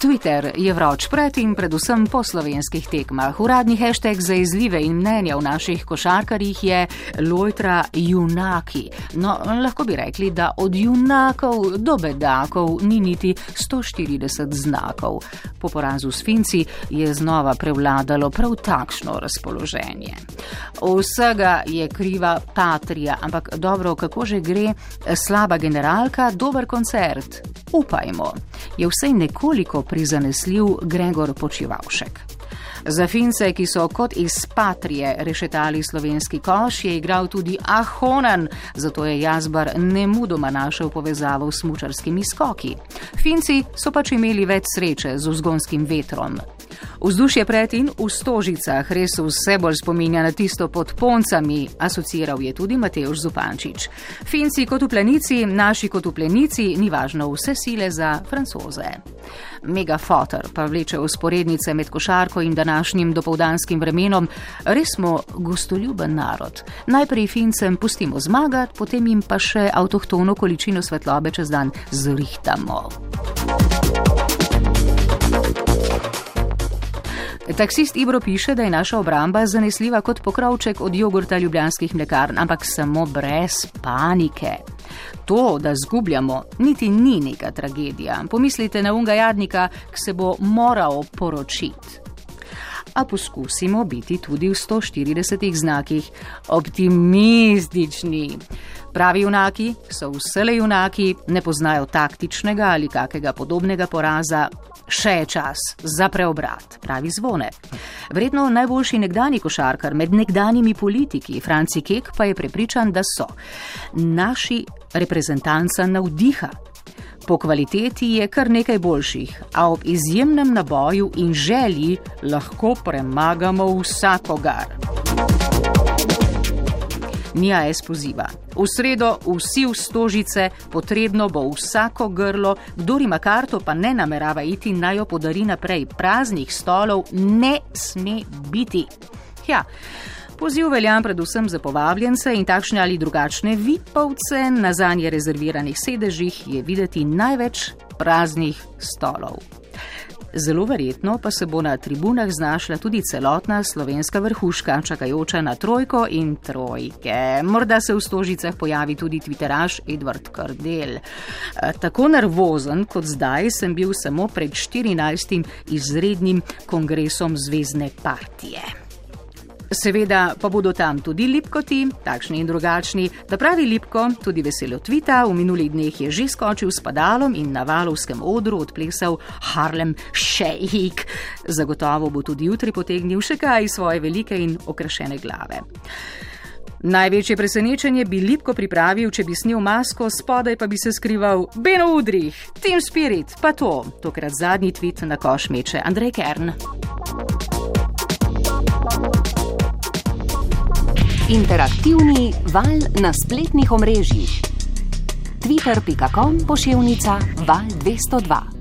Twitter je vroč pred in predvsem po slovenskih tekmah. Uradni hashtag za izlive in mnenja v naših košarkarjih je Lojtra Junaki. No, lahko bi rekli, da od junakov do bedakov ni niti 140 znakov. Po porazu s Finci je znova prevladalo prav takšno razpoloženje. Vsega je kriva Patrija, ampak dobro, kako že gre, slaba generalka, dober koncert. Upajmo, je vsej nekoliko prizanesljiv Gregor Počivalšek. Za Fince, ki so kot iz Patrije rešetali slovenski koš, je igral tudi Ahonan, zato je Jazbar nemudoma našel povezavo s mučarskimi skoki. Finci so pač imeli več sreče z vzgonskim vetrom. Vzdušje pred in v stožicah res vse bolj spominja na tisto pod poncami, asociiral je tudi Mateoš Zupančič. Finci kot v plenici, naši kot v plenici, ni važno vse sile za francoze. Megafotor pa vleče usporednice med košarko in današnjim dopoldanskim vremenom. Res smo gostoljuben narod. Najprej Fincem pustimo zmagati, potem jim pa še avtohtono količino svetlobe čez dan zrihtamo. Taksist Ibro piše, da je naša obramba zanesljiva kot pokrovček od jogurta ljubljanskih mlekarn, ampak samo brez panike. To, da zgubljamo, niti ni neka tragedija. Pomislite na unga jadnika, ki se bo moral poročiti. A poskusimo biti tudi v 140 znakih optimistični. Pravi junaki so vsele junaki, ne poznajo taktičnega ali kakega podobnega poraza, še je čas za preobrat, pravi zvone. Vredno najboljši nekdani košarkar med nekdanjimi politiki, Franci Kek, pa je prepričan, da so naši reprezentanca navdiha. Po kvaliteti je kar nekaj boljših, a ob izjemnem naboju in želji lahko premagamo vsakogar. Nija S poziva. V sredo vsi v stožice, potrebno bo vsako grlo, kdo ima karto, pa ne namerava iti, naj jo podari naprej. Praznih stolov ne sme biti. Ja. Poziv veljam predvsem za povabljence in takšne ali drugačne vipovce na zanje rezerviranih sedežih je videti največ praznih stolov. Zelo verjetno pa se bo na tribunah znašla tudi celotna slovenska vrhuška, čakajoča na trojko in trojke. Morda se v stožicah pojavi tudi twitteraš Edward Kardel. E, tako nervozen kot zdaj sem bil samo pred 14. izrednim kongresom Zvezdne partije. Seveda pa bodo tam tudi lipkoti, takšni in drugačni. Da pravi lipko, tudi veselo tvita, v minulih dneh je že skočil s padalom in na valovskem odru odplesal Harlem Shake. Zagotovo bo tudi jutri potegnil še kaj svoje velike in okrašene glave. Največje presenečenje bi Lipko pripravil, če bi snil masko, spodaj pa bi se skrival Beno Udrih, Team Spirit, pa to, tokrat zadnji tvit na koš meče Andrej Kern. Interaktivni val na spletnih omrežjih. Twitter.com pošiljka val 202.